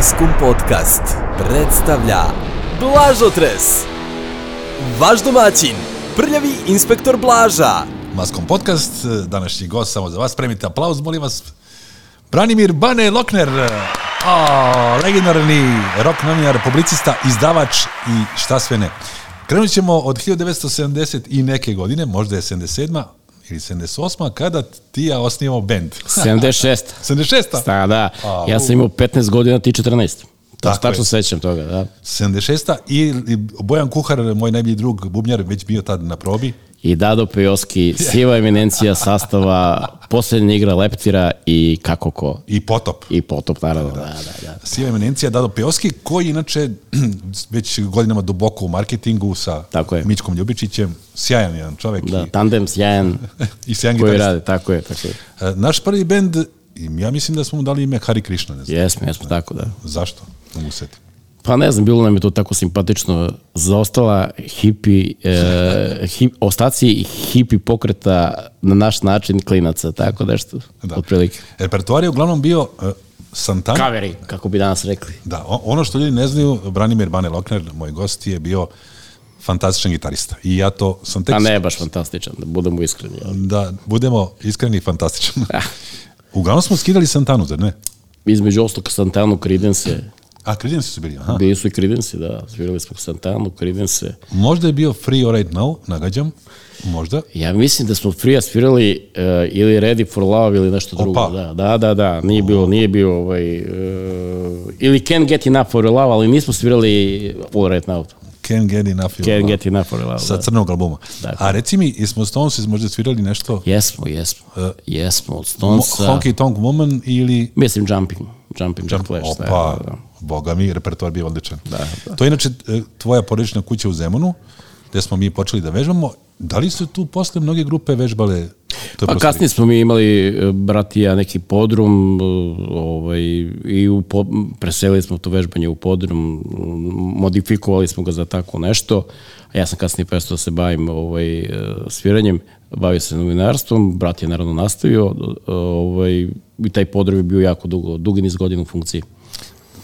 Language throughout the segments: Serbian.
Maskum Podcast predstavlja Blažotres Vaš domaćin, prljavi inspektor Blaža Maskom podcast, današnji gost samo za vas, spremite aplauz, molim vas. Branimir Bane Lokner, o, legendarni rock novinar, publicista, izdavač i šta sve ne. Krenut ćemo od 1970 i neke godine, možda je 77 ili 78 kada ti ja osnijemo band. 76. 76 Sta, da. A, Ja sam imao 15 godina, ti 14. To Tako se tačno sećam toga, da. 76 i i Bojan Kuhar, moj najbolji drug, bubnjar, već bio tad na probi. I Dado Pejoski, siva eminencija sastava, posljednja igra Leptira i kako ko. I Potop. I potop, naravno, da, da, da. Siva eminencija Dado Peoski, koji inače već godinama duboko u marketingu sa Tako je. Mičkom Ljubičićem, sjajan jedan čovek Da, i, tandem sjajan i sjajan koji gitarista. rade, tako je, tako je. E, Naš prvi bend, ja mislim da smo mu dali ime Hari Krishna, ne znam. Jesmo, jesmo, tako da. Zašto? Ne mogu setim. Pa ne znam, bilo nam je to tako simpatično. Zaostala hipi, e, hip, ostaci hipi pokreta na naš način klinaca, tako nešto, da. otprilike. Repertoar je uglavnom bio uh, Santana. Kaveri, kako bi danas rekli. Da, ono što ljudi ne znaju, Branimir Bane Lokner, moj gost, je bio fantastičan gitarista. I ja to sam tek... A ne baš fantastičan, da budemo iskreni. ali. Da, budemo iskreni i fantastičan. Ah. Uglavnom smo skidali Santanu, zar ne? Između ostalog Santanu, Creedence, A, Creedence su bili, aha. bili su i Creedence, da, svirali smo Santanu, Creedence. Možda je bio Free All Right Now, nagađam. Možda. Ja mislim da smo Frija svirali uh, ili Ready for Love ili nešto drugo. Opa. Da, da, da, da, nije bilo, nije bio ovaj, uh, ili Can't Get Enough for Love, ali nismo svirali All Right Now. Can't Get Enough Your Can't Love. Get Enough for Love, Sa da. crnog albuma. Dakle. A reci mi, jesmo Stones možda svirali nešto Jesmo, jesmo. jesmo, od Mo- Stonesa. Honky Tonk Woman ili Mislim Jumping, Jumping Jack Flash. da, Opa, da, da. boga mi, repertoar bio odličan. Da, da. To je inače e, tvoja porodična kuća u Zemunu, gde smo mi počeli da vežbamo. Da li su tu posle mnoge grupe vežbale? To Pa kasnije smo mi imali, e, brat i ja, neki podrum, e, ovaj, i u, po, preselili smo to vežbanje u podrum, modifikovali smo ga za tako nešto, a ja sam kasnije prestao da se bavim ovaj, e, sviranjem, bavio se novinarstvom, brat je naravno nastavio, ovaj, i taj podrum je bio jako dugo, dugi niz godina u funkciji.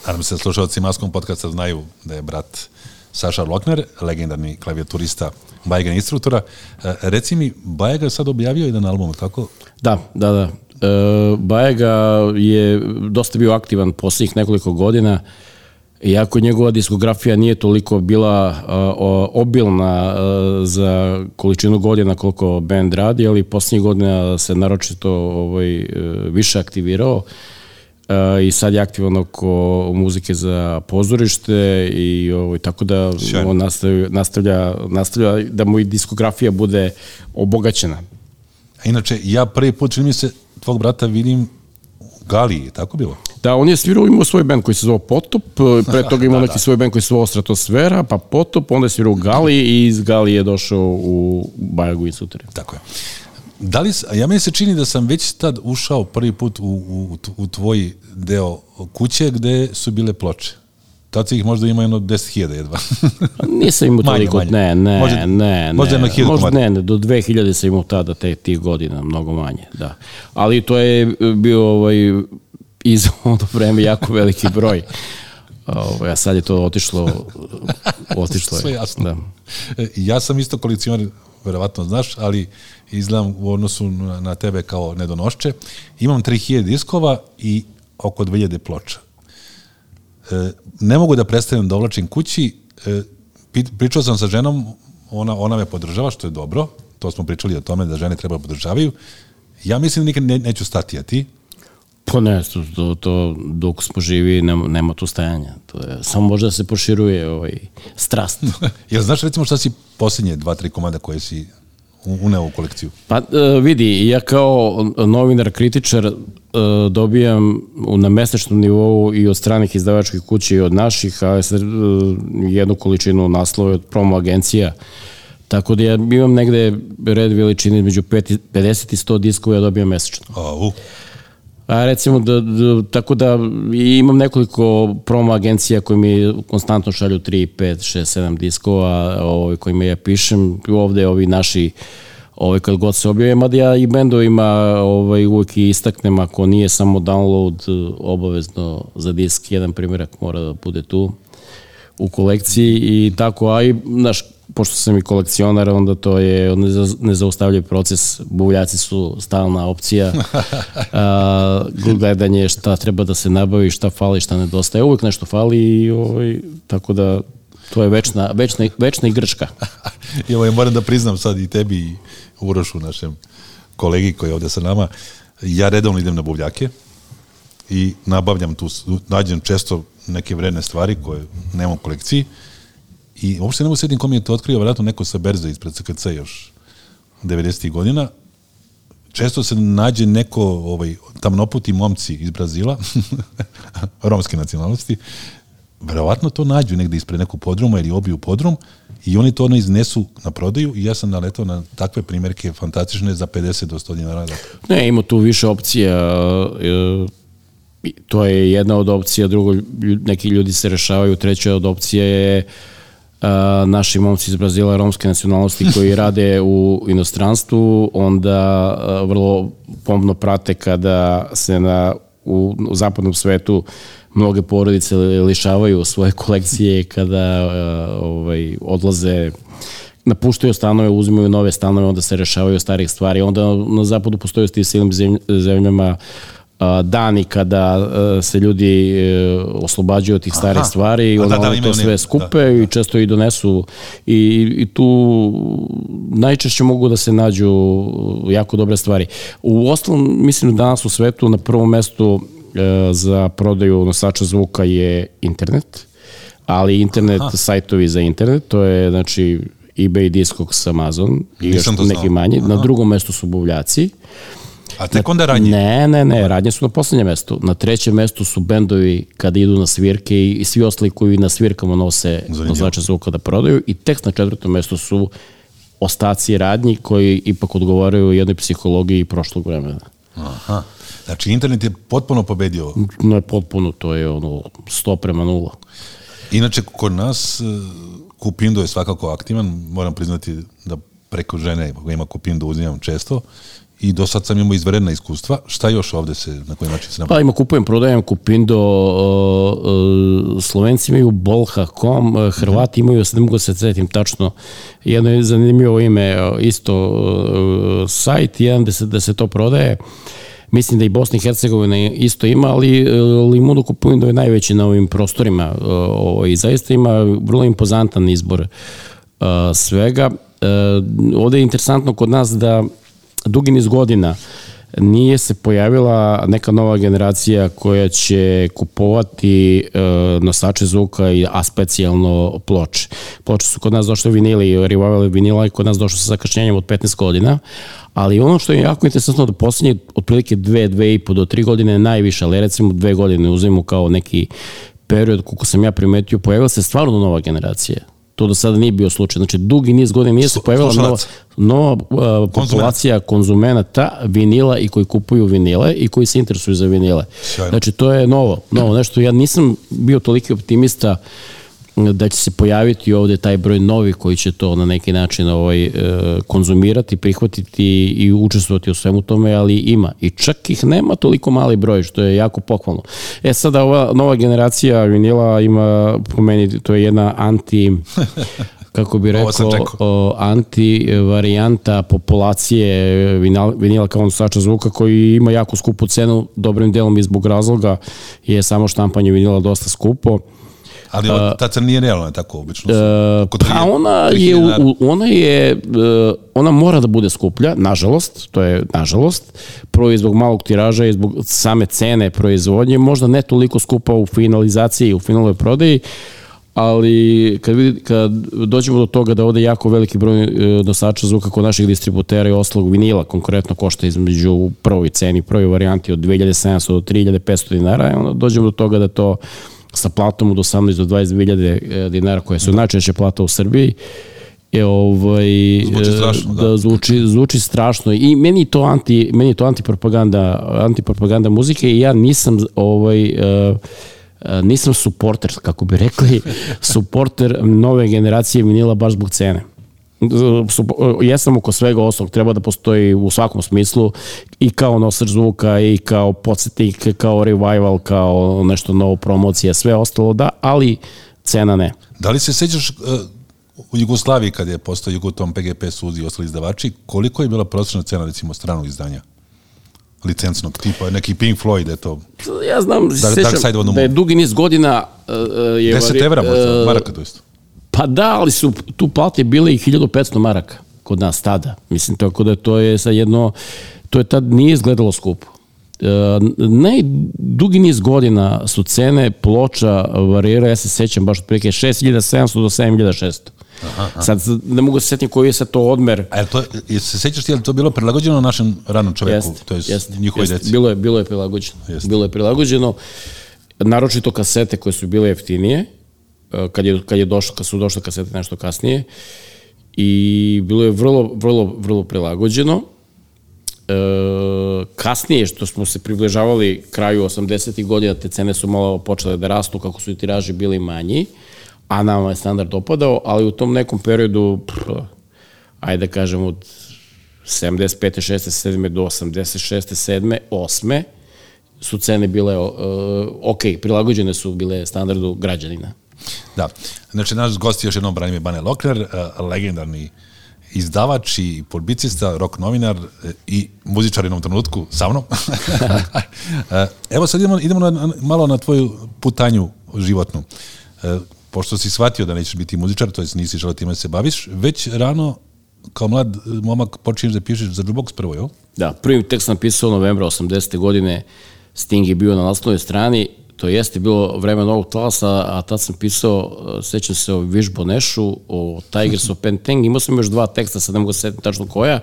Nadam se da slušalci Maskom podcasta znaju da je brat Saša Lokner, legendarni klavijaturista, Bajega instruktora. E, reci mi, Bajega je sad objavio jedan album, tako? Da, da, da. E, Bajega je dosta bio aktivan posljednjih nekoliko godina, iako njegova diskografija nije toliko bila o- obilna a, za količinu godina koliko band radi, ali posljednjih godina se naročito ovaj, više aktivirao a, i sad je aktivan oko muzike za pozorište i ovaj, tako da Sjajno. on nastavlja, nastavlja, nastavlja da mu i diskografija bude obogaćena. A inače, ja prvi put, čini mi se, tvog brata vidim u Galiji, tako bilo? Da, on je svirao, imao svoj band koji se zvao Potop, pre toga imao neki svoj band koji se zvao Stratosfera, pa Potop, onda je svirao u Gali i iz Gali je došao u Bajagu i Sutere. Tako je. Da li, ja meni se čini da sam već tad ušao prvi put u, u, u tvoj deo kuće gde su bile ploče. Tad si ih možda ima jedno 10.000 jedva. Nisam imao Manje, toliko, manje. ne, ne, Možda- ne, možda jedno možda ne, ne, do 2000 sam imao tada te tih godina, mnogo manje, da. Ali to je bio ovaj, iz ono vreme jako veliki broj. Ovaj, a sad je to otišlo, otišlo je. Sve jasno. Da. E, ja sam isto kolekcionar, verovatno znaš, ali izgledam u odnosu na, tebe kao nedonošče. Imam 3000 diskova i oko 2000 ploča. E, ne mogu da prestanem da ovlačim kući. E, pričao sam sa ženom, ona, ona me podržava, što je dobro. To smo pričali o tome da žene treba da podržavaju. Ja mislim da nikad ne, neću stati, a ti? Pa ne, to, to, to dok smo živi nema, nema tu stajanja. To je, samo može da se proširuje ovaj, strast. Jel znaš recimo šta si posljednje dva, tri komada koje si uneo u kolekciju? Pa e, vidi, ja kao novinar, kritičar e, dobijam na mesečnom nivou i od stranih izdavačkih kuća i od naših, a e, jednu količinu naslova od promo agencija. Tako da ja imam negde red veličine između pet i- 50 i 100 diskova ja dobijam mesečno. A, u, A recimo da, da tako da imam nekoliko promo agencija koji mi konstantno šalju 3, 5, 6, 7 diskova ovaj, kojima ja pišem. Ovde ovi naši ovaj, kad god se objave, mada ja i bendovima ovaj, uvijek i istaknem, ako nije samo download, obavezno za disk, jedan primjerak mora da bude tu u kolekciji i tako, a i, znaš, pošto sam i kolekcionar, onda to je nezaustavljiv proces. Buvljaci su stalna opcija. A, gledanje šta treba da se nabavi, šta fali, šta nedostaje. Uvijek nešto fali i ovaj, tako da to je večna, večna, večna igračka. I ovaj, moram da priznam sad i tebi i Urošu, našem kolegi koji je ovde sa nama, ja redovno idem na buvljake i nabavljam tu, nađem često neke vredne stvari koje nemam u kolekciji I uopšte ne mogu sjetim kom je to otkrio, vjerojatno neko sa berze ispred CKC još 90. godina. Često se nađe neko ovaj, tamnoputi momci iz Brazila, romske nacionalnosti, verovatno to nađu negde ispred nekog podruma ili obiju podrum i oni to ono iznesu na prodaju i ja sam naletao na takve primjerke fantastične za 50 do 100 dinara. Ne, ima tu više opcija. E, to je jedna od opcija, drugo, neki ljudi se rešavaju, treća od opcija je naši momci iz Brazila romske nacionalnosti koji rade u inostranstvu, onda vrlo pomno prate kada se na, u, u zapadnom svetu mnoge porodice lišavaju svoje kolekcije kada ovaj, odlaze napuštaju stanove, uzimaju nove stanove, onda se rešavaju starih stvari. Onda na zapadu postoje s tim silnim zemljama uh, dani kada se ljudi e, oslobađaju od tih starih Aha. stvari i onda da, da, oni to sve da. skupe da, da. i često i donesu i, i tu najčešće mogu da se nađu jako dobre stvari. U ostalom, mislim da danas u svetu na prvom mestu e, za prodaju nosača zvuka je internet, ali internet, Aha. sajtovi za internet, to je znači eBay, Discogs, Amazon i Nisam još neki manji. Aha. Na drugom mestu su buvljaci. A tek onda radnje? Ne, ne, ne, radnje su na poslednjem mestu. Na trećem mestu su bendovi kada idu na svirke i svi ostali koji na svirkama nose nosače zvuka da prodaju i tek na četvrtom mestu su ostaci radnji koji ipak odgovaraju jednoj psihologiji prošlog vremena. Aha. Znači, internet je potpuno pobedio? Ne, potpuno, to je ono 100 prema 0. Inače, kod nas e, Kupindo je svakako aktivan, moram priznati da preko žene ima Kupindo uzimam često i do sad sam imao izvredna iskustva. Šta još ovde se, na koji način se nabavlja? Pa ima kupujem, prodajem Kupindo, uh, uh, Slovenci imaju Bolha.com, uh, Hrvati imaju, sad ne mogu da se cetim tačno, jedno je zanimljivo ime, isto sajt, jedan da se, da se to prodaje. Mislim da i Bosna i Hercegovina isto ima, ali Limundo Kupindo je najveći na ovim prostorima ovaj, i zaista ima vrlo impozantan izbor svega. Ovde je interesantno kod nas da dugi niz godina nije se pojavila neka nova generacija koja će kupovati e, nosače zvuka, a specijalno ploče. Ploče su kod nas došle vinili, revival vinila i kod nas došlo sa zakašnjenjem od 15 godina, ali ono što je jako interesantno da poslednje otprilike dve, dve i po do tri godine najviše, ali recimo dve godine uzimamo kao neki period, koliko sam ja primetio, pojavila se stvarno nova generacija To do sada nije bio slučaj. Znači, dugi niz godina nije se pojavila nova, nova uh, populacija konzumenata vinila i koji kupuju vinile i koji se interesuju za vinile. Sjajno. Znači, to je novo. Novo nešto. Ja nisam bio toliki optimista uh, da će se pojaviti ovde taj broj novi koji će to na neki način ovaj, e, konzumirati, prihvatiti i učestvovati u svemu tome, ali ima. I čak ih nema toliko mali broj, što je jako pohvalno. E sada ova nova generacija vinila ima, po meni, to je jedna anti kako bi rekao, o, anti varijanta populacije vinila, vinila kao nosača zvuka koji ima jako skupu cenu, dobrim delom i zbog razloga je samo štampanje vinila dosta skupo Ali uh, ta cena nije realna, tako obično. Uh, pa ona je, u, ona je, uh, ona mora da bude skuplja, nažalost, to je nažalost, prvo i zbog malog tiraža i zbog same cene proizvodnje, možda ne toliko skupa u finalizaciji, u finalnoj prodaji, ali kad, vidi, kad dođemo do toga da ovde jako veliki broj nosača zvuka kod naših distributera i oslog vinila konkretno košta između prvoj ceni, prvoj varijanti od 2700 do 3500 dinara, onda dođemo do toga da to sa platom od 18 do 22 hiljade e, dinara koja su najčešće plata u Srbiji. Je ovaj zvuči strašno, da, da zvuči, zvuči strašno. I meni to anti meni to antipropaganda antipropaganda muzike i ja nisam ovaj uh, nisam suporter kako bi rekli suporter nove generacije vinila baš zbog cene su, jesam oko svega ostalog, treba da postoji u svakom smislu i kao nosač zvuka i kao podsjetnik, kao revival, kao nešto novo promocija, sve ostalo da, ali cena ne. Da li se sećaš uh, u Jugoslaviji kad je postao Jugotom, PGP, Suzi i ostali izdavači, koliko je bila prosječna cena recimo stranog izdanja? licencnog tipa, neki Pink Floyd, eto. Ja znam, Dark, sećam da je dugi niz godina uh, je... 10 evra možda, maraka to isto. Pa da, ali su tu plate bile i 1500 maraka kod nas tada. Mislim, tako da to je sad jedno, to je tad nije izgledalo skupo. E, najdugi niz godina su cene ploča variraju, ja se sećam baš otprilike 6700 do 7600. Aha, aha. Sad ne mogu se setiti koji je sad to odmer. A je to, je se sećaš ti, je li to bilo prilagođeno našem ranom čoveku, Jest, to je jest, njihovoj jest. deci? Bilo je, bilo je prilagođeno. Jest. Bilo je prilagođeno. Naročito kasete koje su bile jeftinije, kad, je, kad, je došlo, kad su došle kasete nešto kasnije, i bilo je vrlo, vrlo, vrlo prilagođeno. E, kasnije, što smo se približavali kraju 80. godina, te cene su malo počele da rastu kako su i tiraži bili manji, a nama je standard opadao, ali u tom nekom periodu, pff, ajde da kažem, od 75. 6. 7. do 86. 7. 8. su cene bile uh, ok, prilagođene su bile standardu građanina. Da. Znači, naš gost je još jednom Branimir Bane Lokner, eh, legendarni izdavač i publicista, rock novinar eh, i muzičar u jednom trenutku sa mnom. Eh, Evo sad idemo, idemo na, malo na tvoju putanju životnu. Pošto si shvatio da nećeš biti muzičar, to jest nisi želeo time da se baviš, već rano kao mlad momak počinješ da pišeš za jukebox prvo, jel? Da, prvi tekst sam pisao novembra 80. godine, Sting je bio na naslovnoj strani, to jeste bilo vreme novog talasa, a tad sam pisao, e, sećam se o Viš Bonešu, o Tigers of Penteng, imao sam još dva teksta, sad ne mogu se setiti tačno koja,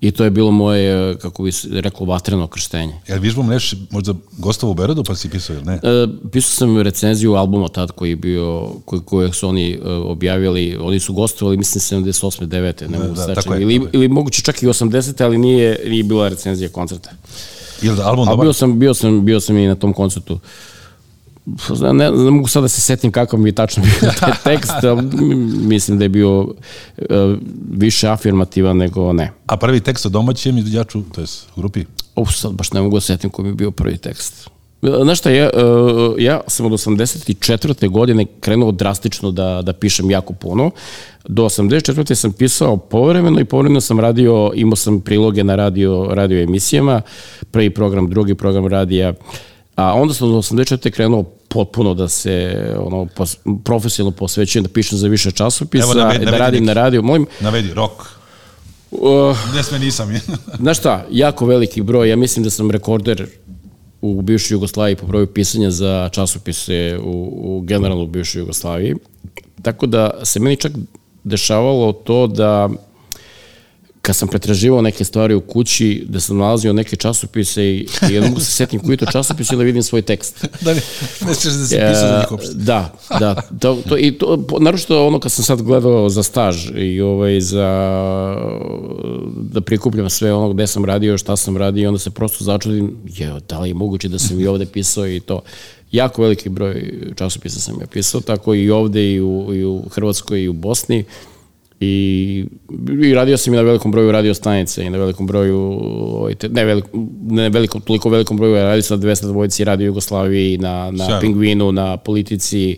i to je bilo moje, e, kako bi se reklo, vatreno krštenje. Jel Vižbom neš možda gostavo u Berodu pa si pisao, ili ne? E, pisao sam recenziju albuma tad koji je bio, koji, koji su oni e, objavili, oni su gostovali, mislim, 78. 9. ne mogu da, se tako tačno, je, ili, ili moguće čak i 80. ali nije, nije bila recenzija koncerta. Ili da album A dobar? bio sam, bio sam, bio sam i na tom koncertu. Ne, ne, ne mogu sad da se setim kakav mi je tačno bio taj tekst, ali mislim da je bio uh, više afirmativan nego ne. A prvi tekst o domaćem izvođaču, to je u grupi? Uf, sad baš ne mogu da se setim koji mi je bio prvi tekst. Znaš šta, ja, uh, ja sam od 84. godine krenuo drastično da, da pišem jako puno. Do 84. sam pisao povremeno i povremeno sam radio, imao sam priloge na radio, radio emisijama, prvi program, drugi program radija, a onda sam od 84. krenuo potpuno da se ono, pos, profesionalno posvećujem, da pišem za više časopisa, Evo, navedi- da navedi radim neki. na radio. Molim, Navedi, rock. uh, Ne sme nisam. Znaš šta, jako veliki broj, ja mislim da sam rekorder u bivšoj Jugoslaviji po broju pisanja za časopise u, u generalno u bivšoj Jugoslaviji. Tako da se meni čak dešavalo to da kad sam pretraživao neke stvari u kući, da sam nalazio neke časopise i, i mogu se setim koji to časopis ili da vidim svoj tekst. da ne, da si pisao za njih uopšte. Da, da. To, to, I to, naročito ono kad sam sad gledao za staž i ovaj, za da prikupljam sve ono gde sam radio, šta sam radio, onda se prosto začudim, je, da li je moguće da sam i ovde pisao i to. Jako veliki broj časopisa sam ja pisao, tako i ovde i u, i u Hrvatskoj i u Bosni. I, i radio sam i na velikom broju radio stanice i na velikom broju ovaj, ne, veliko, ne velikom, toliko velikom broju radio sam na 200 dvojici radio Jugoslaviji na, na Sjajno. Pingvinu, na politici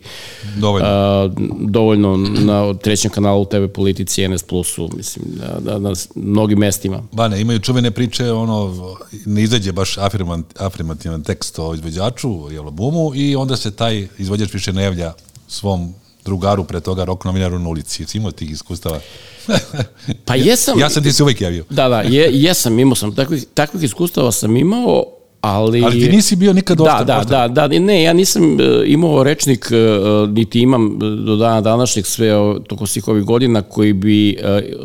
Dovoljno. a, dovoljno na trećem kanalu TV politici NS Plusu mislim na, na, na mnogim mestima Bane, imaju čuvene priče, ono, ne izađe baš afirmativan tekst o izvođaču i albumu i onda se taj izvođač više ne javlja svom drugaru pre toga rock novinaru na ulici. Jesi imao tih iskustava? pa jesam Ja sam ti se uvijek javio. da da je, jesam imao sam takvih, takvih iskustava sam imao ali Ali ti nisi bio nikad Da, oštar, da, oštar. da, da, ne, ja nisam e, imao rečnik, e, niti imam e, do dana današnjeg sve toko svih ovih godina koji bi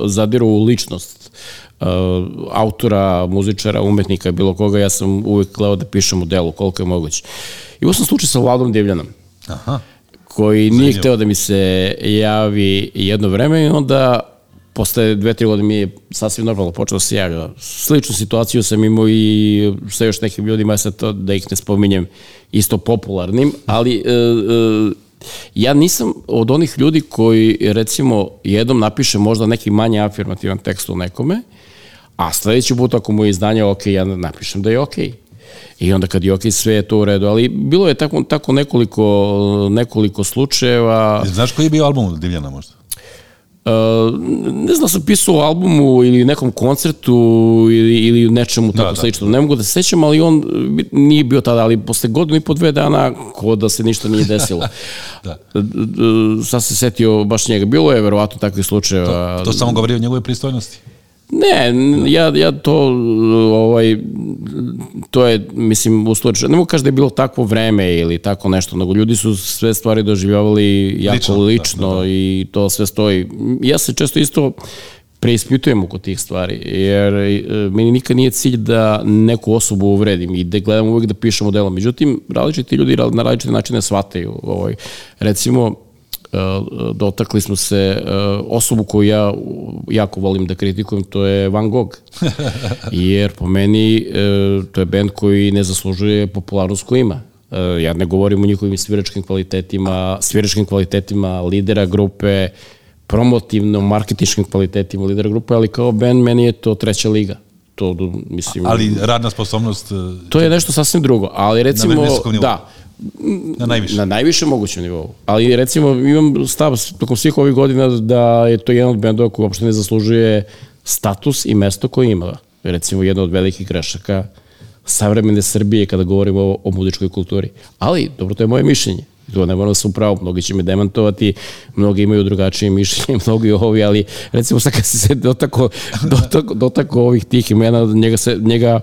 zadirao u ličnost autora, muzičara, umetnika, bilo koga, ja sam uvek gledao da pišem u delu, koliko je moguće. Imao sam slučaj sa Vladom Divljanom, Aha. Koji nije Zanimljivo. hteo da mi se javi jedno vreme i onda posle dve, tri godine mi je sasvim normalno počeo da se javlja. Sličnu situaciju sam imao i sa još nekim ljudima, sad to da ih ne spominjem, isto popularnim, ali e, e, ja nisam od onih ljudi koji recimo jednom napiše možda neki manje afirmativan tekst u nekome, a sledeći put ako mu je izdanje ok, ja napišem da je ok. I onda kad je ok, sve je to u redu. Ali bilo je tako, tako nekoliko, nekoliko slučajeva. Znaš koji je bio album Divljana možda? Uh, ne znam da sam pisao o albumu ili nekom koncertu ili, ili nečemu tako da, slično. Da. Ne mogu da se sećam, ali on nije bio tada, ali posle godinu i po dve dana ko da se ništa nije desilo. da. Sad se setio baš njega. Bilo je verovatno takvih slučajeva. To, to samo govori o njegove pristojnosti. Ne, ja, ja to, ovaj, to je, mislim, u slučaju, ne mogu kaži da je bilo takvo vreme ili tako nešto, nego ljudi su sve stvari doživljavali jako lično, lično da, da, da. i to sve stoji. Ja se često isto preispitujem oko tih stvari, jer e, meni nikad nije cilj da neku osobu uvredim i da gledam uvek da pišemo delo. Međutim, različiti ljudi na različite načine shvataju. Ovaj, recimo, dotakli smo se e, osobu koju ja jako volim da kritikujem, to je Van Gogh. Jer po meni e, to je band koji ne zaslužuje popularnost koju ima. Ja ne govorim o njihovim sviračkim kvalitetima, sviračkim kvalitetima lidera grupe, promotivno, marketičkim kvalitetima lidera grupe, ali kao band meni je to treća liga to mislim ali radna sposobnost to je nešto sasvim drugo ali recimo da Na najviše. Na najviše mogućem nivou. Ali recimo imam stav tokom svih ovih godina da je to jedan od bendova koji uopšte ne zaslužuje status i mesto koje ima. Recimo jedna od velikih grešaka savremene Srbije kada govorimo o, o muzičkoj kulturi. Ali, dobro, to je moje mišljenje. To ne moram da sam upravo, mnogi će me demantovati, mnogi imaju drugačije mišljenje, mnogi ovi, ali recimo sad kad se dotako, dotako, dotako ovih tih imena, njega, se, njega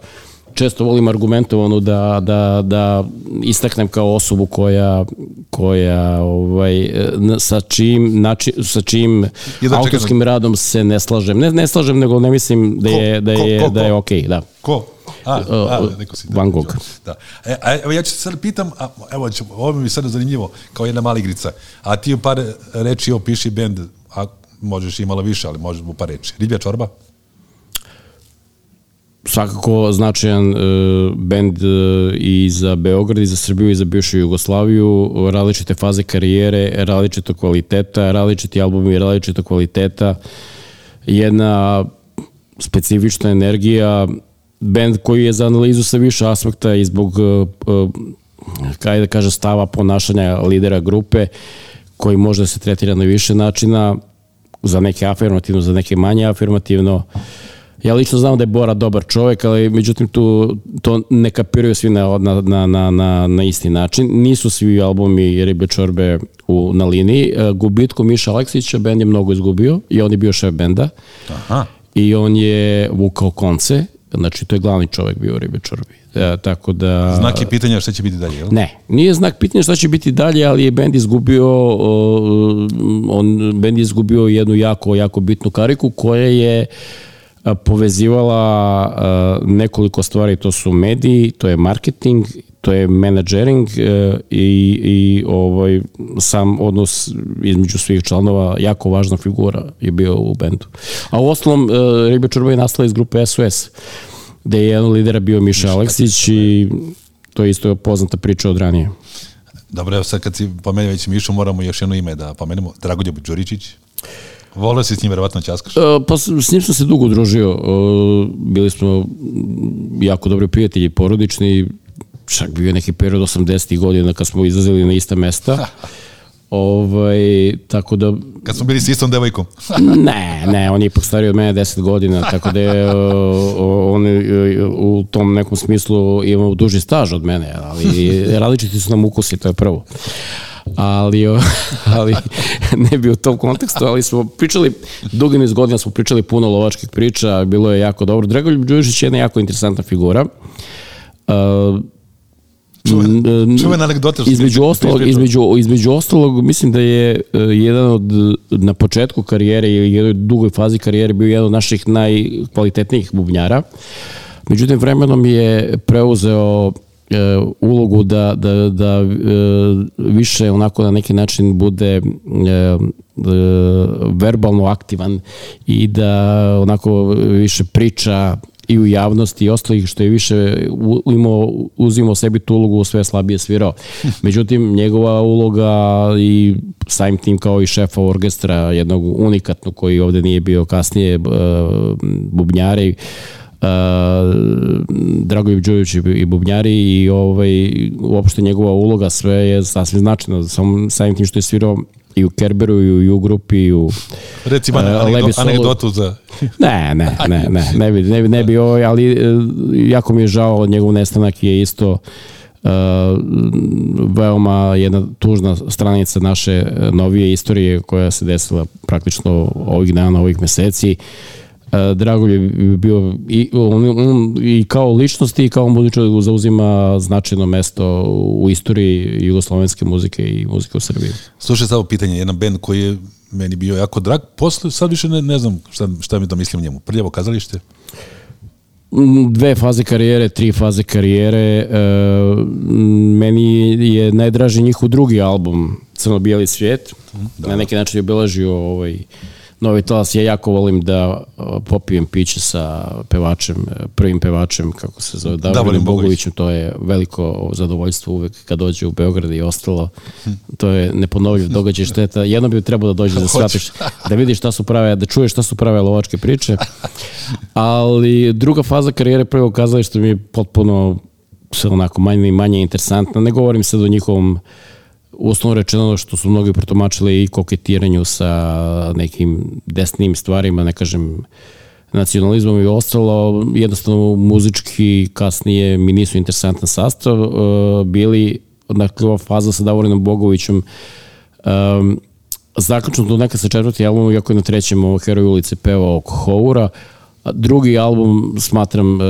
često volim argumentovano da, da, da istaknem kao osobu koja, koja ovaj, sa čim, nači, sa čim da autorskim radom se ne slažem. Ne, ne slažem, nego ne mislim da je, da je, ko, ko, ko, da je okej. Okay, da. Ko? A, a, neko si, Van Gogh. Da. E, a, evo ja ću se sad pitam, a, evo, ovo mi sad zanimljivo, kao jedna mala igrica, a ti par reči opiši bend, a možeš i malo više, ali možeš u par reči. Riblja čorba? Svakako značajan uh, bend uh, i za Beograd i za Srbiju i za bivšu Jugoslaviju, različite faze karijere, različito kvaliteta, različiti albumi, različito kvaliteta, jedna specifična energija, bend koji je za analizu sa više aspekta i zbog uh, uh, kaj da kaže stava ponašanja lidera grupe koji može da se tretira na više načina za neke afirmativno, za neke manje afirmativno uh, Ja lično znam da je Bora dobar čovek, ali međutim tu to ne kapiraju svi na, na, na, na, na, na isti način. Nisu svi albumi Ribe Čorbe u, na liniji. E, gubitko Miša Aleksića bend je mnogo izgubio i on je bio šef benda. Aha. I on je vukao konce, znači to je glavni čovek bio u Ribe Čorbi. E, tako da... Znak je pitanja šta će biti dalje, jel? Ne, nije znak pitanja šta će biti dalje, ali je bend izgubio on bend je izgubio jednu jako, jako bitnu kariku koja je uh, povezivala nekoliko stvari, to su mediji, to je marketing, to je menadžering e, i, i ovaj, sam odnos između svih članova, jako važna figura je bio u bendu. A u ostalom, e, Ribe Čurba je nastala iz grupe SOS, gde je jedan lidera bio Miša Aleksić i to je isto poznata priča od ranije. Dobro, evo sad kad si pomenio već Mišu, moramo još jedno ime da pomenemo. Dragoljub Đuričić. Volio si s njim verovatno ćaskaš? Uh, pa s njim sam se dugo družio. Uh, bili smo jako dobri prijatelji, porodični. Čak bio neki period 80. godina kad smo izlazili na ista mesta. Ovaj, tako da... Kad smo bili s istom devojkom? ne, ne, on je ipak stariji od mene 10 godina, tako da je on u tom nekom smislu imao duži staž od mene, ali različiti su nam ukusi, to je prvo ali, ali ne bi u tom kontekstu, ali smo pričali, dugi niz godina smo pričali puno lovačkih priča, bilo je jako dobro. Dragoljub Đužić je jedna jako interesantna figura. Uh, čuvena anegdota između ostalog, između, između ostalog mislim da je uh, jedan od na početku karijere i jednoj dugoj fazi karijere bio jedan od naših najkvalitetnijih bubnjara. Međutim, vremenom je preuzeo e, ulogu da, da, da e, više onako na neki način bude e, e, verbalno aktivan i da onako više priča i u javnosti i ostalih što je više imao, uzimao sebi tu ulogu sve slabije svirao. Međutim, njegova uloga i samim tim kao i šefa orkestra jednog unikatnog koji ovde nije bio kasnije e, Uh, Dragoljub Đujić i bubnjari i ovaj, uopšte njegova uloga sve je sasvim značajna sam, samim tim što je svirao i u Kerberu i u U grupi i u Recimo, E, anegdo, Lebi Solo- anegdotu za... Ne, ne, ne, ne, ne bi, ne bi, ne bi ovaj, ali e, jako mi je žao, njegov nestanak je isto uh, veoma jedna tužna stranica naše novije istorije koja se desila praktično ovih dana, ovih meseci. Uh, Drago je bio i, on, on, i kao ličnost i kao muzičar zauzima značajno mesto u istoriji jugoslovenske muzike i muzike u Srbiji. Slušaj samo pitanje, jedan band koji je meni bio jako drag, posle, sad više ne, ne znam šta, šta mi da mislim o njemu. Prljavo kazalište? Mm, dve faze karijere, tri faze karijere. E, meni je najdraži njihov drugi album, Crno-bijeli svijet. Na neki način je obeležio ovaj novi talas. Ja jako volim da e, popijem piće sa pevačem, e, prvim pevačem, kako se zove, Davorinom Davorin Bogovićem. To je veliko zadovoljstvo uvek kad dođe u Beograd i ostalo. To je neponovljiv događaj šteta. Jedno bi trebalo da dođe da shvatiš, da vidiš šta su prave, da čuješ šta su prave lovačke priče. Ali druga faza karijere prvog kazališta mi je potpuno sve onako manje i manje interesantna. Ne govorim sad o njihovom uslovno rečeno što su mnogi protomačili i koketiranju sa nekim desnim stvarima, ne kažem nacionalizmom i ostalo, jednostavno muzički kasnije mi nisu interesantan sastav, e, bili dakle ova faza sa Davorinom Bogovićem um, zaključno do neka sa četvrti album, iako je na trećem ovo Heroj ulice pevao oko Houra, drugi album smatram uh,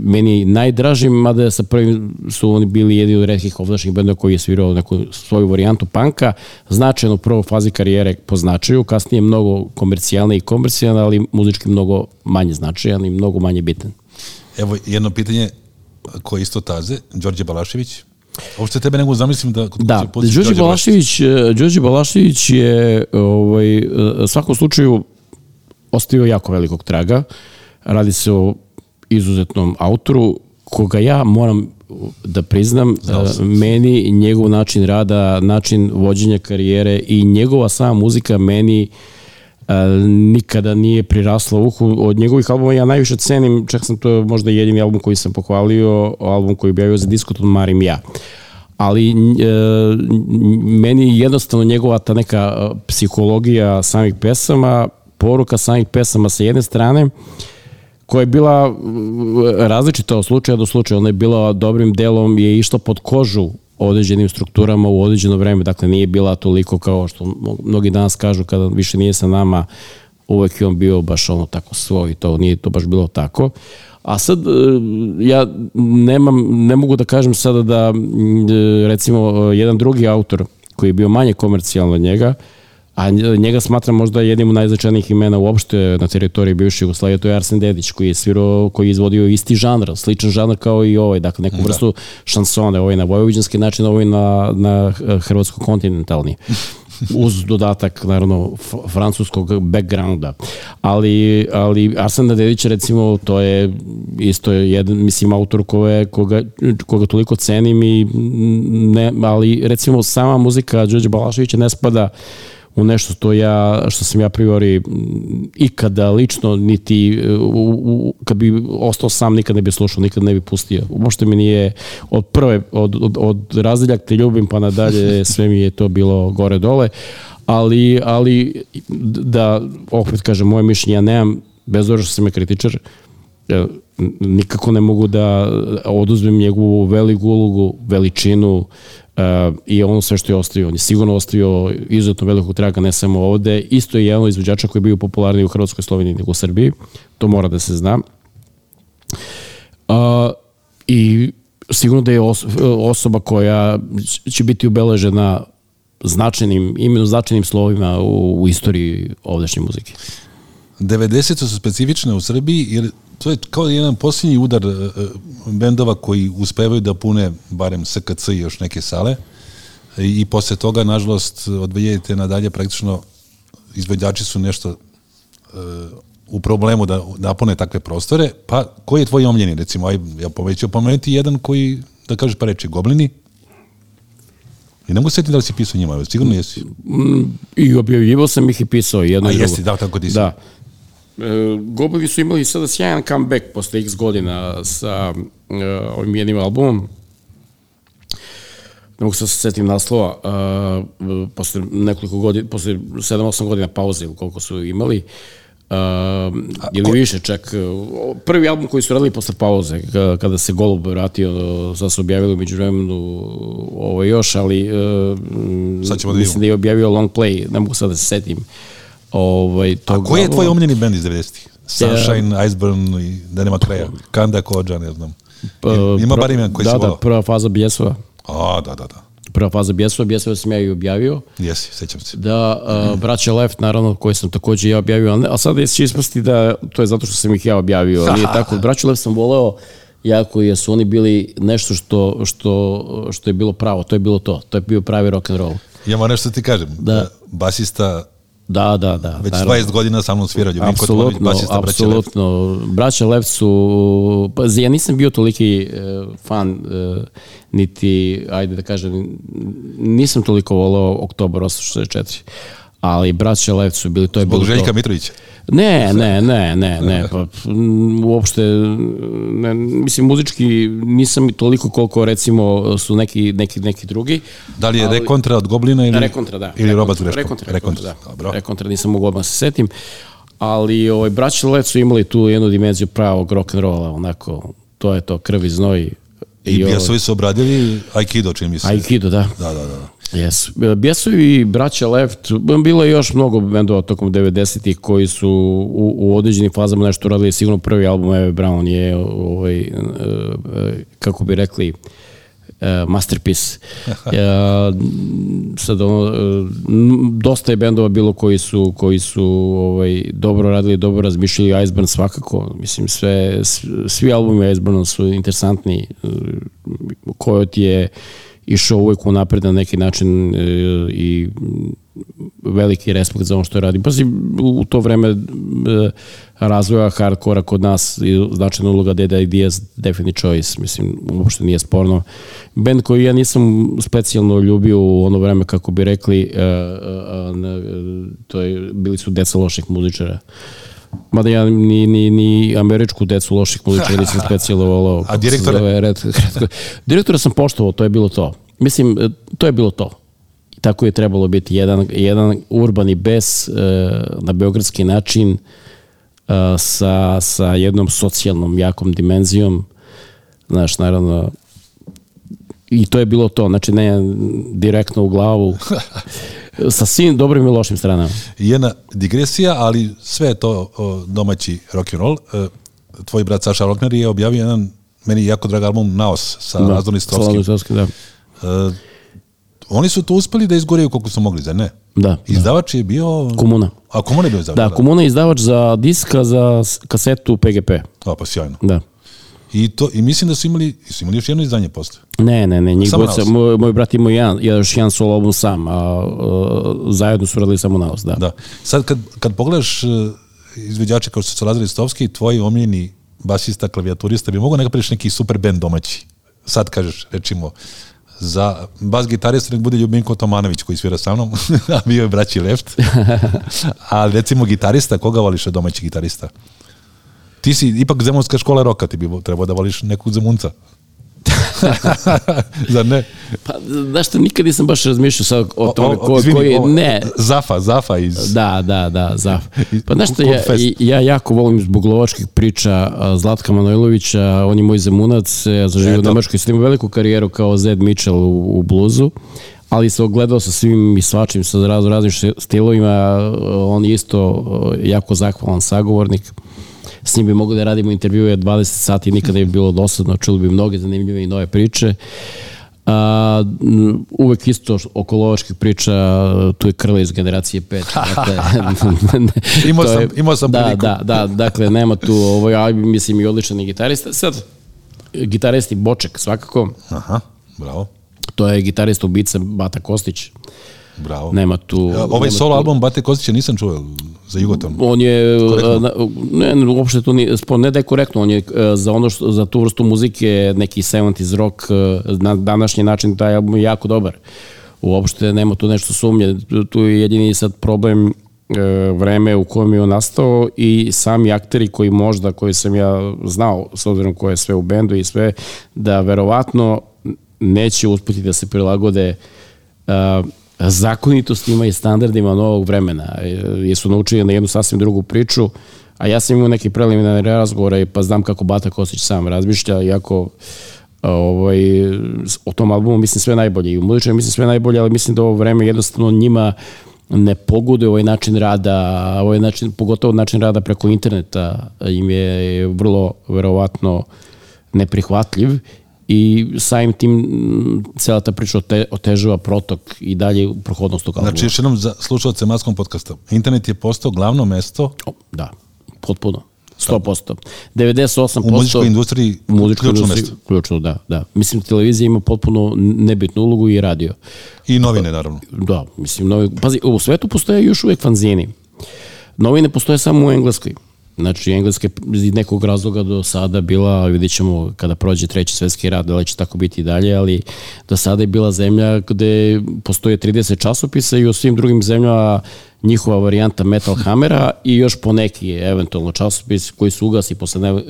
meni najdražim, mada sa prvim su oni bili jedni od redkih ovdašnjih benda koji je svirao neku svoju varijantu panka, značajno u prvoj fazi karijere po značaju, kasnije mnogo komercijalni i komercijalni, ali muzički mnogo manje značajan i mnogo manje bitan. Evo jedno pitanje koje je isto taze, Đorđe Balašević. Uopšte tebe nego zamislim da... kod Da, Đorđe Balašević, e, Đorđe Balašević je ovaj, e, svakom slučaju ostavio jako velikog traga. Radi se o izuzetnom autoru koga ja moram da priznam, e, meni njegov način rada, način vođenja karijere i njegova sama muzika meni e, nikada nije prirasla uhu. Od njegovih albuma ja najviše cenim, čak sam to možda jedini album koji sam pohvalio, album koji je objavio za diskot od Marim ja ali e, meni jednostavno njegova ta neka psihologija samih pesama, poruka samih pesama sa jedne strane, koja je bila različita od slučaja do slučaja. Ona je bila dobrim delom, je išla pod kožu određenim strukturama u određeno vreme, dakle nije bila toliko kao što mnogi danas kažu kada više nije sa nama, uvek je on bio baš ono tako svoj, to nije to baš bilo tako. A sad, e, ja nemam, ne mogu da kažem sada da, recimo, e, jedan drugi autor koji je bio manje komercijalan od njega, a njega smatram možda jednim od najznačajnijih imena uopšte na teritoriji bivše Jugoslavije, to je Arsen Dedić koji je svirao, koji je izvodio isti žanr, sličan žanr kao i ovaj, dakle neku vrstu šansone, ovaj na vojvođanski način, ovaj na, na hrvatsko-kontinentalni uz dodatak naravno francuskog backgrounda. Ali, ali Arsen Dedić recimo to je isto jedan, mislim, autor koje, koga, koga toliko cenim i ne, ali recimo sama muzika Đorđe Balaševića ne spada u nešto što ja što sam ja priori ikada lično niti u, u, kad bi ostao sam nikad ne bi slušao, nikad ne bi pustio. Uopšte mi nije od prve od, od, od razdeljak te ljubim pa nadalje sve mi je to bilo gore dole. Ali, ali da opet kažem moje mišljenje ja nemam bez obzira što sam je kritičar e, nikako ne mogu da oduzmem njegovu veliku ulogu, veličinu i ono sve što je ostavio. On je sigurno ostavio izuzetno velikog traga, ne samo ovde. Isto je jedan od izvođača koji je bio popularniji u Hrvatskoj, Sloveniji nego u Srbiji. To mora da se zna. Uh, I sigurno da je os osoba koja će biti ubeležena značajnim, imenu značajnim slovima u, u istoriji ovdašnje muzike. 90 su specifične u Srbiji, jer to je kao jedan posljednji udar e, e, bendova koji uspevaju da pune barem SKC i još neke sale. I, i posle toga, nažalost, od 2000 nadalje praktično izvođači su nešto e, u problemu da napune takve prostore, pa koji je tvoj omljeni, recimo, aj, ja poveću pomenuti jedan koji, da kažeš pa reči, Goblini, I ne mogu setiti da li si pisao njima, sigurno jesi. I objavljivo sam ih i pisao jedno A i drugo. jesi, da, tako ti si. Da. E, Gobovi su imali sada sjajan comeback posle x godina sa e, ovim jednim albumom. Ne mogu se setim naslova, uh, posle nekoliko godina, posle 7-8 godina pauze ili koliko su imali, uh, ili više čak. uh, Prvi album koji su radili posle pauze, ka- kada se Golub vratio, sad su objavili među vremenu ovo još, ali uh, Sad ćemo da mislim da je objavio long play, ne mogu sad da se setim. Ovaj, A tog koji je tvoj albuma. omiljeni bend iz 90-ih? Sunshine, Iceburn i da nema kraja. Kanda Kođa, ne znam. Pa, Ima bar ime koji da, si da, volao. prva faza Bjesova. A, da, da, da. Prva faza Bjesova, Bjesova sam ja i objavio. Jesi, sećam se. Da, uh, braća Left, naravno, koje sam takođe ja objavio, ali, ne, ali sada će ispasti da to je zato što sam ih ja objavio. Nije tako, braća Left sam voleo jako jer su oni bili nešto što, što, što je bilo pravo, to je bilo to, to je bio pravi rock and roll. Ja moram nešto ti kažem. Da. Basista Da, da, da. već naravno. 20 godina sa mnom svira. Ljubinko Todorović, Apsolutno, apsolutno. Braća Left su, pa ja nisam bio toliki e, fan, e, niti, ajde da kažem, nisam toliko volao Oktobar 864, ali Braća Left su bili, to je Zbog bilo Željka to. Mitrovića. Ne, ne, ne, ne, ne, pa uopšte, ne, mislim, muzički nisam toliko koliko recimo su neki, neki, neki drugi. Da li je Ali- Rekontra od Goblina ili, Rekontra, da. ili Rekontra, Greško? Rekontra, rekontra, da. Dobro. Rekontra nisam mogu odmah se setim. Ali ovaj, braći Let su imali tu jednu dimenziju pravog rock'n'rolla, onako, to je to, krv i znoj. I ovaj, Bijasovi su obradili Aikido, čini mi se. Aikido, da. Da, da, da. Yes. Bjesovi i braća Left, bilo je još mnogo bendova tokom 90-ih koji su u, u određenim fazama nešto radili. Sigurno prvi album Eve Brown je, ovaj, e, e, kako bi rekli, e, masterpiece. E, sad ono, e, dosta je bendova bilo koji su koji su ovaj dobro radili, dobro razmišljali Iceburn svakako. Mislim sve svi albumi Iceburna su interesantni. Coyote je išao uvek u napred na neki način e, i veliki respekt za ono što je radi. Pa si u to vreme e, razvoja hardkora kod nas i značajna uloga Deda Ideas Definite Choice, mislim, uopšte nije sporno. Band koji ja nisam specijalno ljubio u ono vreme, kako bi rekli, e, e, to je, bili su deca loših muzičara. Mada ja ni, ni, ni američku decu loših muzičara nisam specijalno volao. se direktore? red, direktora sam poštovao, to je bilo to. Mislim, to je bilo to. Tako je trebalo biti jedan, jedan urbani bes e, na beogradski način e, sa, sa jednom socijalnom jakom dimenzijom. Znaš, naravno, i to je bilo to. Znači, ne direktno u glavu. sa svim dobrim i lošim stranama. Jedna digresija, ali sve je to o, domaći rock and roll. E, tvoj brat Saša Rockner je objavio jedan meni jako drag album Naos sa da, Sa Lazom Listovskim, da. E, oni su to uspeli da izgoreju koliko su mogli, zar ne? Da, Izdavač je bio... Komuna. A Komuna je bio izdavač? Da, Komuna je izdavač za diska za kasetu PGP. A, pa sjajno. Da. I, to, I mislim da su imali, su imali još jedno izdanje posle. Ne, ne, ne, njih Naos. moj, moj brat ima jedan, još jedan solo album sam, a, a zajedno su radili samo Naos, da. Da. Sad kad, kad pogledaš uh, izvođače kao što su Lazar Istovski, tvoj omiljeni basista, klavijaturista, bi mogo neka napraviš neki super band domaći. Sad kažeš, rečimo, za bas gitarista nek bude Ljubinko Tomanović koji svira sa mnom, a bio je braći Left. a recimo gitarista, koga voliš od domaćih gitarista? Ti si ipak zemunska škola roka, ti bi trebao da voliš nekog zemunca. Zar ne? Pa, znaš što, nikad nisam baš razmišljao sad o tome O, o, ko, izvini, koji, o, ne, Zafa, Zafa iz... Da, da, da, za. Pa znaš što, ja, ja jako volim zbog lovačkih priča Zlatka Manojlovića, on je moj zemunac, ja sam živio u. Nemačkoj, sam imao veliku karijeru kao Zed Mitchell u, u bluzu, ali se ogledao sa svim i svačim, sa razno raznim stilovima, on je isto jako zahvalan sagovornik. S njim bi mogli da radimo intervjue 20 sati, nikada ne bi bilo dosadno, čuli bi mnoge zanimljive i nove priče. A, uvek isto oko lovačkih priča, tu je Krle iz generacije 5. Dakle, Imao sam- je- imao sam da, priliku. Da, da, dakle, nema tu, ovo, ja mislim i odličan gitarista. Sad, gitaristi Boček svakako, Aha, bravo. to je gitarista ubica Bata Kostić. Bravo. Nema tu... Ja, ovaj nema solo tu- album Bate Kostića nisam čuo za Jugoton. On je, Korektno? ne, uopšte to nije, ne da je korektno, on je e, za ono što, za tu vrstu muzike, neki 70s rock, e, na današnji način taj album je jako dobar. Uopšte nema tu nešto sumnje, Tu- je jedini sad problem e, vreme u kojem je on nastao i sami akteri koji možda, koji sam ja znao, s obzirom ko je sve u bendu i sve, da verovatno neće uspeti da se prilagode a, zakonitostima i standardima novog vremena, e, jer su naučili na jednu sasvim drugu priču, a ja sam imao neki preliminarni razgovor, pa znam kako Bata Kostić sam razmišlja, iako ovaj, o tom albumu mislim sve najbolje. I u muzičaju mislim sve najbolje, ali mislim da ovo vreme jednostavno njima ne pogoduje ovaj način rada, ovaj način, pogotovo način rada preko interneta im je vrlo verovatno neprihvatljiv i samim tim m, cela ta priča ote, otežava protok i dalje prohodnost tog albuma. Znači, još jednom za slušalce Maskom podcasta. Internet je postao glavno mesto O, Da, potpuno. 100%. 98%. u muzičkoj industriji u muzičkoj ključno industriji, mesto. Ključno, da, da. Mislim, televizija ima potpuno nebitnu ulogu i radio. I novine, naravno. Da, mislim, novi, pazi, u svetu postoje još uvek fanzini. Novine postoje samo u Engleskoj. Znači, Engleska je iz nekog razloga do sada bila, vidjet ćemo kada prođe treći svetski rat, da li će tako biti i dalje, ali do sada je bila zemlja gde postoje 30 časopisa i u svim drugim zemljama njihova varijanta Metal Hammera i još po neki eventualno časopis koji se ugasi posle ne-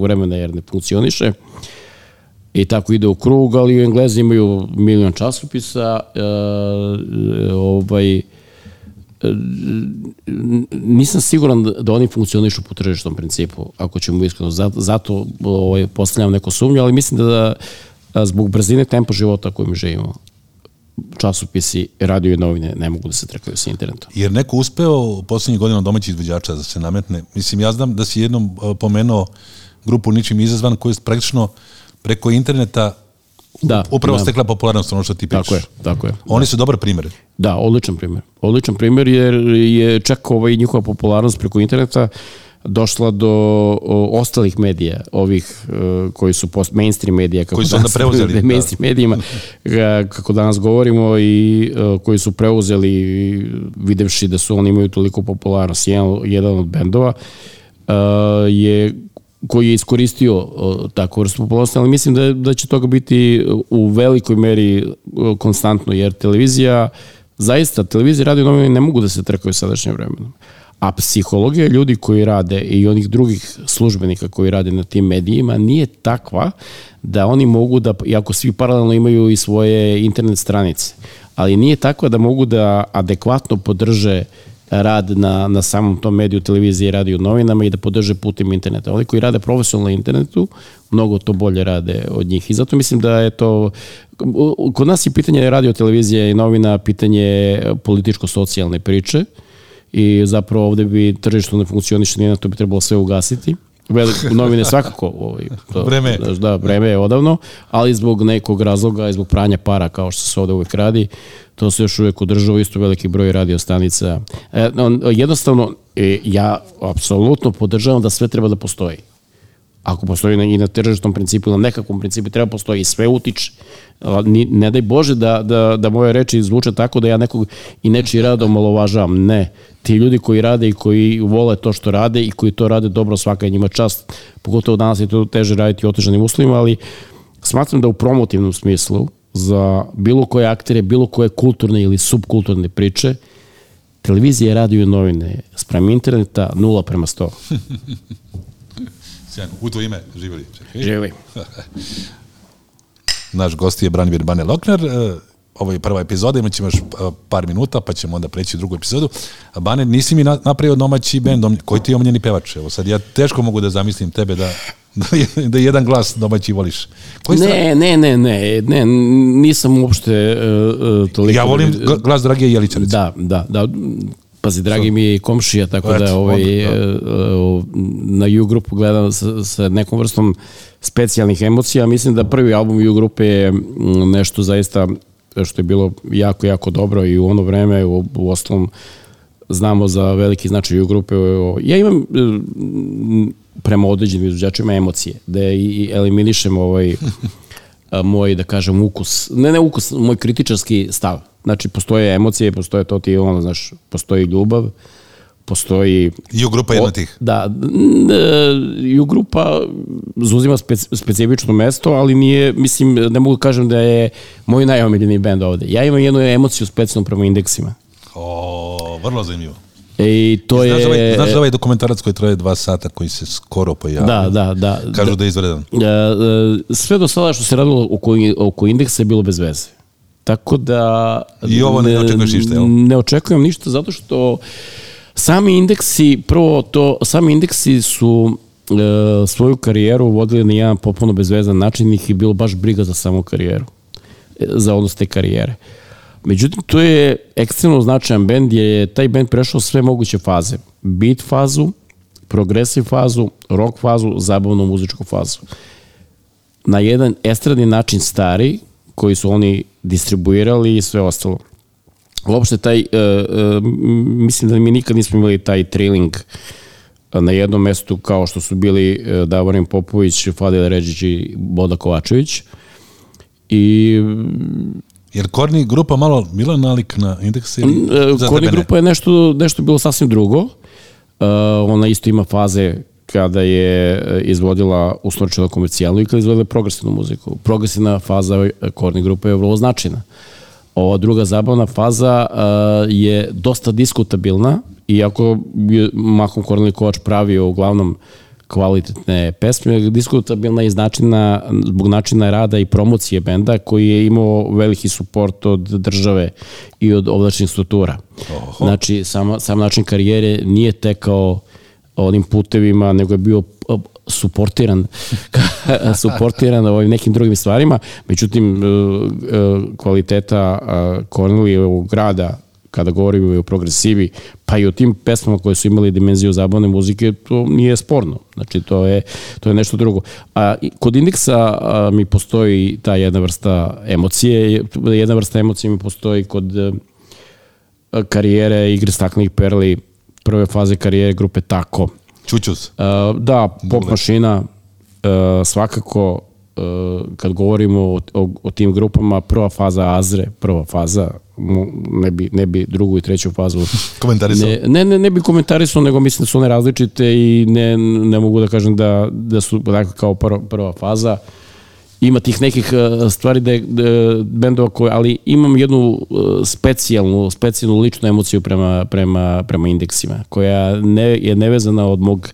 vremena jer ne funkcioniše. I tako ide u krug, ali u Englezi imaju milion časopisa, e, ovaj, e, nisam siguran da- da oni funkcionišu po tržišnom principu, ako ćemo iskreno. Zato, zato ovaj, postavljam neko sumnju, ali mislim da, da zbog brzine tempa života kojim živimo, časopisi, radio i novine ne mogu da se trekaju sa internetom. Jer neko uspeo u poslednjih godina domaćih izvođača da se nametne. Mislim, ja znam da si jednom pomenuo grupu Ničim izazvan koji je praktično preko interneta Da, upravo da. stekla popularnost ono što ti pričaš. Tako je, tako je. Oni su dobar primjer. Da, odličan primjer. Odličan primjer jer je čak ovaj njihova popularnost preko interneta došla do o, ostalih medija, ovih e, koji su post, mainstream medija, kako Koji su onda preuzeli, da. mainstream medijima, kako danas govorimo, i e, koji su preuzeli videvši da su oni imaju toliko popularnost. Jedan, jedan od bendova e, je koji je iskoristio uh, takvu vrstu popularnosti, ali mislim da, da će toga biti u velikoj meri konstantno, jer televizija, zaista, televizija i radio novine ne mogu da se trkaju sadašnjim vremenom. A psihologija ljudi koji rade i onih drugih službenika koji rade na tim medijima nije takva da oni mogu da, iako svi paralelno imaju i svoje internet stranice, ali nije takva da mogu da adekvatno podrže rad na, na samom tom mediju, televiziji, radio, novinama i da podrže putem interneta. Oni koji rade profesionalno na internetu, mnogo to bolje rade od njih. I zato mislim da je to, kod nas je pitanje radio, televizije i novina pitanje političko-socijalne priče i zapravo ovde bi tržište ne funkcioniše, nije na to bi trebalo sve ugasiti. Veliko novine svakako, ovaj, to, Vreme da, vreme je odavno, ali zbog nekog razloga i zbog pranja para, kao što se ovde uvek radi, to se još uvek održava isto veliki broj radio stanica. E, jednostavno, e, ja apsolutno podržavam da sve treba da postoji. Ako postoji i na tržišnom principu, na nekakvom principu treba postoji i sve utiče. Ni, ne daj Bože da, da, da moje reči zvuče tako da ja nekog i nečiji rad omalovažavam. Ne. Ti ljudi koji rade i koji vole to što rade i koji to rade dobro, svaka je njima čast. Pogotovo danas je to teže raditi u otežanim uslovima, ali smatram da u promotivnom smislu za bilo koje aktere, bilo koje kulturne ili subkulturne priče, televizija, radio i novine sprem interneta 0 prema 100. Sjajno. U to ime živjeli. Čekaj. Živi. Naš gost je Branimir Bane Lokner. E, Ovo je prva epizoda, imat ćemo još e, par minuta, pa ćemo onda preći u drugu epizodu. Bane, nisi mi na- napravio domaći bend, koji ti je omiljeni pevač? Evo sad, ja teško mogu da zamislim tebe da, da, da jedan glas domaći voliš. Koji Ne, ne, ne, ne, ne, nisam uopšte uh, toliko... Ja volim gl- glas Dragije Jelića, recimo. Da, da, da. Pazi, dragi mi je i komšija, tako Eto, da ovaj, onda, uh, na U grupu gledam sa, sa nekom vrstom specijalnih emocija. Mislim da prvi album U grupe je nešto zaista što je bilo jako, jako dobro i u ono vreme, u, u ostalom znamo za veliki značaj U grupe. Ja imam mm, prema određenim izvođačima emocije, da i eliminišem ovaj a, moj, da kažem, ukus, ne ne ukus, moj kritičarski stav. Znači postoje emocije, postoje to ti ono, znaš, postoji ljubav, postoji... Ju grupa je jedna tih. Da, n- e, Ju grupa zauzima spec, specifično mesto, ali nije, mislim, ne mogu da kažem da je moj najomiljeniji bend ovde. Ja imam jednu emociju specijalno prema indeksima. O, vrlo zanimljivo. E, I to Znaš, je... ovaj, znaš ovaj dokumentarac koji traje dva sata, koji se skoro pojavio? Da, da, da. Kažu da je izvredan. E, e, sve do sada što se radilo oko, oko indeksa je bilo bez veze. Tako da... I ovo ne očekuješ ništa, jel? Ne očekujem ništa zato što sami indeksi, prvo to, sami indeksi su e, svoju karijeru vodili na jedan potpuno bezvezan način, ih je bilo baš briga za samu karijeru, e, za odnos te karijere. Međutim, to je ekstremno značajan bend jer je taj bend prešao sve moguće faze. Beat fazu, progresiv fazu, rock fazu, zabavnu muzičku fazu. Na jedan estradni način stari, koji su oni distribuirali i sve ostalo. Uopšte taj, uh, uh, mislim da mi nikad nismo imali taj trailing na jednom mestu kao što su bili uh, Davorin Popović, Fadil Ređić i Boda Kovačević. I Jer Korni grupa malo bila nalik na indeks ili E, za Korni grupa je nešto, nešto bilo sasvim drugo. Uh, ona isto ima faze kada je e, izvodila uslovčeno komercijalnu i kada je izvodila progresivnu muziku. Progresivna faza e, Korni grupe je vrlo značajna. Ova druga zabavna faza uh, je dosta diskutabilna, iako je Mahom Korneli Kovač pravio uglavnom kvalitetne pesme, diskutabilna je iz načina, zbog načina rada i promocije benda koji je imao veliki suport od države i od ovlačnih struktura. Oho. Znači, sam, sam način karijere nije tekao onim putevima, nego je bio suportiran suportiran ovim nekim drugim stvarima. Međutim, uh, uh, kvaliteta Kornelijevog grada kada govorimo o progresivi, pa i o tim pesmama koje su imali dimenziju zabavne muzike, to nije sporno. Znači, to je, to je nešto drugo. A, i kod indeksa mi postoji ta jedna vrsta emocije, jedna vrsta emocije mi postoji kod a, karijere igre staklenih perli, prve faze karijere grupe Tako. Čučus. A, da, pop mašina, a, svakako uh, kad govorimo o, o, o tim grupama, prva faza Azre, prva faza, ne bi, ne bi drugu i treću fazu Komentarisao. ne, ne, ne, ne bi komentarisao, nego mislim da su one različite i ne, ne mogu da kažem da, da su dakle, kao prva, prva faza. Ima tih nekih uh, stvari da je bendova koje, ali imam jednu uh, specijalnu, specijalnu ličnu emociju prema, prema, prema indeksima, koja ne, je nevezana od mog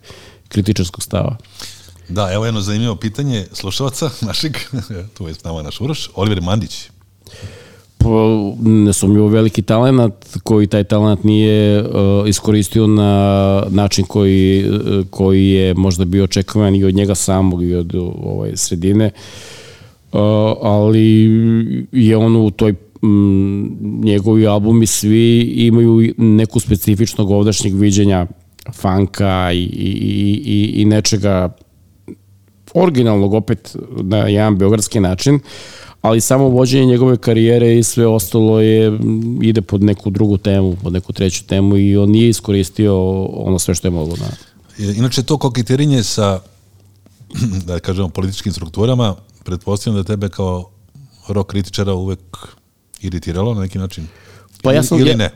kritičarskog stava. Da, evo jedno zanimljivo pitanje slušalca našeg, tu je s nama naš Uroš, Oliver Mandić. po, nesumnjivo veliki talent koji taj talent nije uh, iskoristio na način koji, uh, koji je možda bio očekovan i od njega samog i od uh, ovaj, sredine uh, ali je on u toj m, njegovi albumi svi imaju neku specifičnog ovdašnjeg viđenja fanka i, i, i, i nečega originalnog opet na jedan beogradski način, ali samo vođenje njegove karijere i sve ostalo je ide pod neku drugu temu, pod neku treću temu i on nije iskoristio ono sve što je moglo da. Inače, to koketirinje sa, da kažemo, političkim strukturama, pretpostavljam da tebe kao rock kritičara uvek iritiralo na neki način. Pa ja sam Ili ja- ne?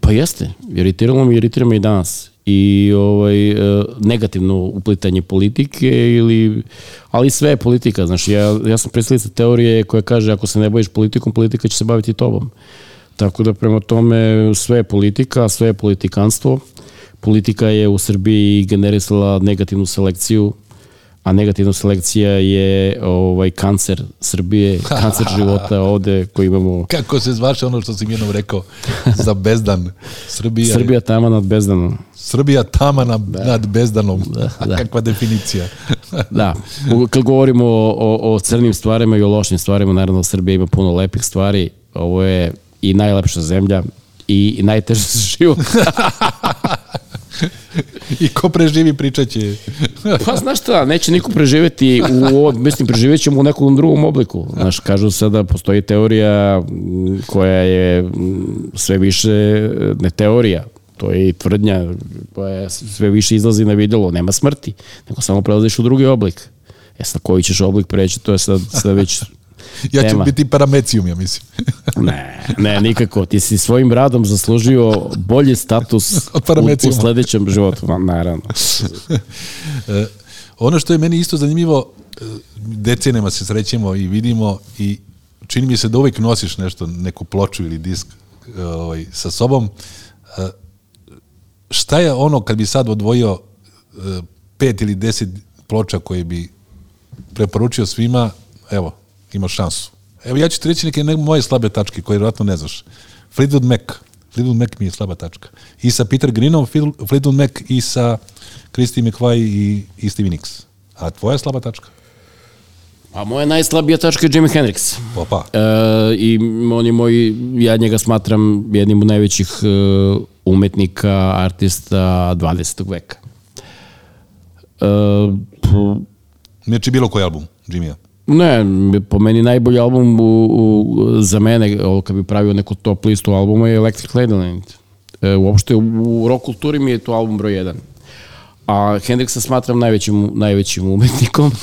Pa jeste, iritiralo me, iritira me i danas. I ovaj, e, negativno uplitanje politike, ili, ali sve je politika. Znaš, ja, ja sam predstavljica teorije koja kaže ako se ne baviš politikom, politika će se baviti tobom. Tako da prema tome sve je politika, sve je politikanstvo. Politika je u Srbiji generisala negativnu selekciju, a negativna selekcija je ovaj kancer Srbije, kancer života ovde koji imamo Kako se zvaše ono što sam jednom rekao za bezdan Srbija? Srbija tama nad bezdanom. Srbija tama na, nad bezdanom. Da, da. Kakva definicija. Da, kad govorimo o, o, o crnim stvarima i o lošim stvarima, naravno Srbija ima puno lepih stvari. Ovo je i najlepša zemlja i, i najteže za život. I ko preživi pričat će. Pa znaš šta, neće niko preživeti u ovo, mislim, preživjet ćemo u nekom drugom obliku. Znaš, kažu sada, postoji teorija koja je sve više, ne teorija, to je i tvrdnja koja sve više izlazi na videlo, nema smrti, nego samo prelaziš u drugi oblik. E sad, koji ćeš oblik preći, to je sad, sad već Ja ću Tema. biti paramecijum, ja mislim. Ne, ne, nikako. Ti si svojim radom zaslužio bolji status Od u, u sledećem životu. Naravno. E, ono što je meni isto zanimljivo, e, decenijama se srećemo i vidimo i čini mi se da uvijek nosiš nešto, neku ploču ili disk e, ovaj, sa sobom. Šta je ono kad bi sad odvojio pet ili deset ploča koje bi preporučio svima, evo, imaš šansu. Evo ja ću ti reći neke ne, moje slabe tačke koje vjerojatno ne znaš. Fleetwood Mac. Fleetwood Mac mi je slaba tačka. I sa Peter Greenom, Fleetwood Mac i sa Christy McVie i, i Stevie Nicks. A tvoja slaba tačka? A moja najslabija tačka je Jimi Hendrix. Opa. E, I on je moj, ja njega smatram jednim od najvećih e, umetnika, artista 20. veka. E, Znači bilo koji album, Jimmya. Ne, po meni najbolji album u, u, za mene, ovo kad bi pravio neku top listu albuma je Electric Ladyland. E, uopšte u, u rock kulturi mi je to album broj jedan. A Hendrixa smatram najvećim, najvećim umetnikom.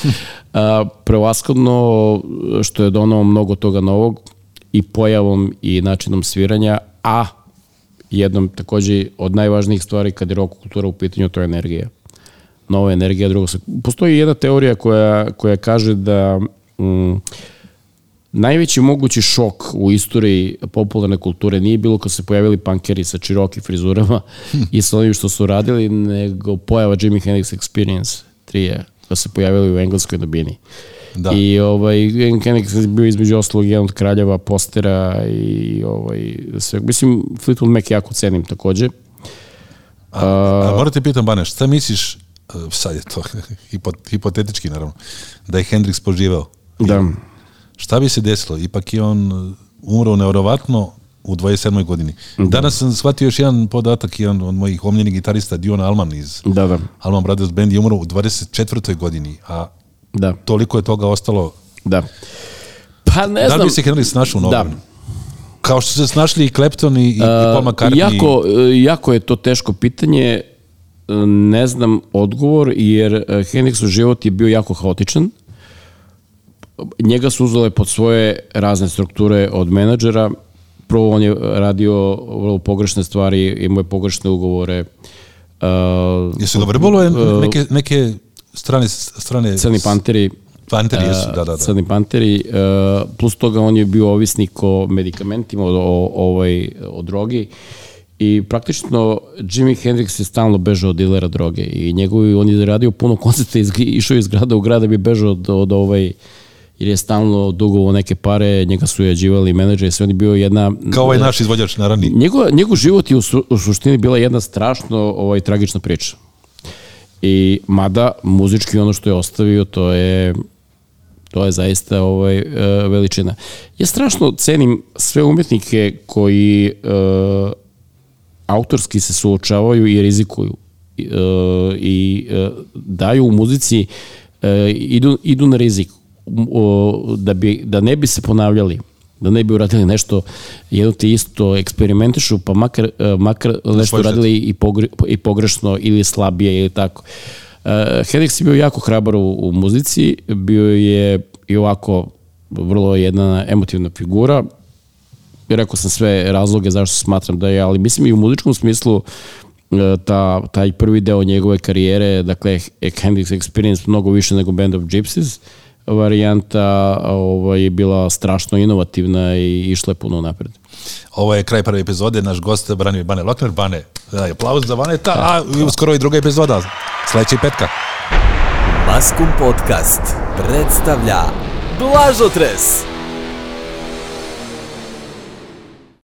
A, prevaskodno što je donao mnogo toga novog i pojavom i načinom sviranja, a jednom takođe od najvažnijih stvari kad je rock kultura u pitanju, to je energija. Nova energija, drugo se... Postoji jedna teorija koja, koja kaže da mm, najveći mogući šok u istoriji popularne kulture nije bilo kad se pojavili pankeri sa čiroki frizurama i sa onim što su radili, nego pojava Jimi Hendrix Experience 3 je da se pojavili u engleskoj dubini. Da. I ovaj, Jimi Hendrix je bio između ostalog jedan od kraljeva postera i ovaj, sve. Mislim, Fleetwood Mac jako cenim takođe. A morate pitam, Bane, šta misliš, sad je to hipo- hipotetički naravno, da je Hendrix poživeo? Da. Šta bi se desilo? Ipak je on uh, umro nevjerovatno u 27. godini. Danas sam shvatio još jedan podatak, jedan od mojih omljenih gitarista, Dion Alman iz Da, da, Alman Brothers Band je umro u 24. godini, a da, toliko je toga ostalo. da. Pa ne da znam. bi se Henry snašao u Da. novom? Kao što se snašli i Clapton i, i Paul McCartney. Jako, e, jako je to teško pitanje, ne znam odgovor, jer e, Hendrixov život je bio jako haotičan. Njega su uzele pod svoje razne strukture od menadžera. Prvo on je radio vrlo pogrešne stvari, imao je pogrešne ugovore. Uh, Jesu ga vrbalo neke, neke strane, strane Crni panteri, Panteri jesu, da, da, da. Crni panteri, uh, plus toga on je bio ovisnik o medikamentima, o, o, ovaj, o drogi i praktično Jimi Hendrix je stalno bežao od dilera droge i njegovi, on je radio puno koncerta, iz, išao iz grada u grad da bi bežao od, od ovaj, jer je stalno dugovo neke pare, njega su jađivali menadžeri, sve on je bio jedna... Kao ovaj naš izvođač, naravni. Njegov, njegov život je u, su, u suštini bila jedna strašno ovaj, tragična priča. I mada muzički ono što je ostavio to je to je zaista ovaj e, veličina. Ja strašno cenim sve umetnike koji e, autorski se suočavaju i rizikuju e, i e, daju u muzici e, idu, idu na rizik da, bi, da ne bi se ponavljali da ne bi uradili nešto jedno te isto eksperimentišu, pa makar, e, makar nešto uradili i, pogre, i pogrešno ili slabije ili tako. Uh, Hendrix je bio jako hrabar u, u muzici, bio je i ovako vrlo jedna emotivna figura. I rekao sam sve razloge zašto smatram da je, ali mislim i u muzičkom smislu e, ta, taj prvi deo njegove karijere, dakle Hendrix Experience mnogo više nego Band of Gypsies, varijanta ovaj, je bila strašno inovativna i išla je puno napred. Ovo je kraj prve epizode, naš gost Branimir Bane Lokner. Bane, daj aplauz za Baneta, a uskoro i druga epizoda, sledeća i petka. Maskum Podcast predstavlja Blažotres.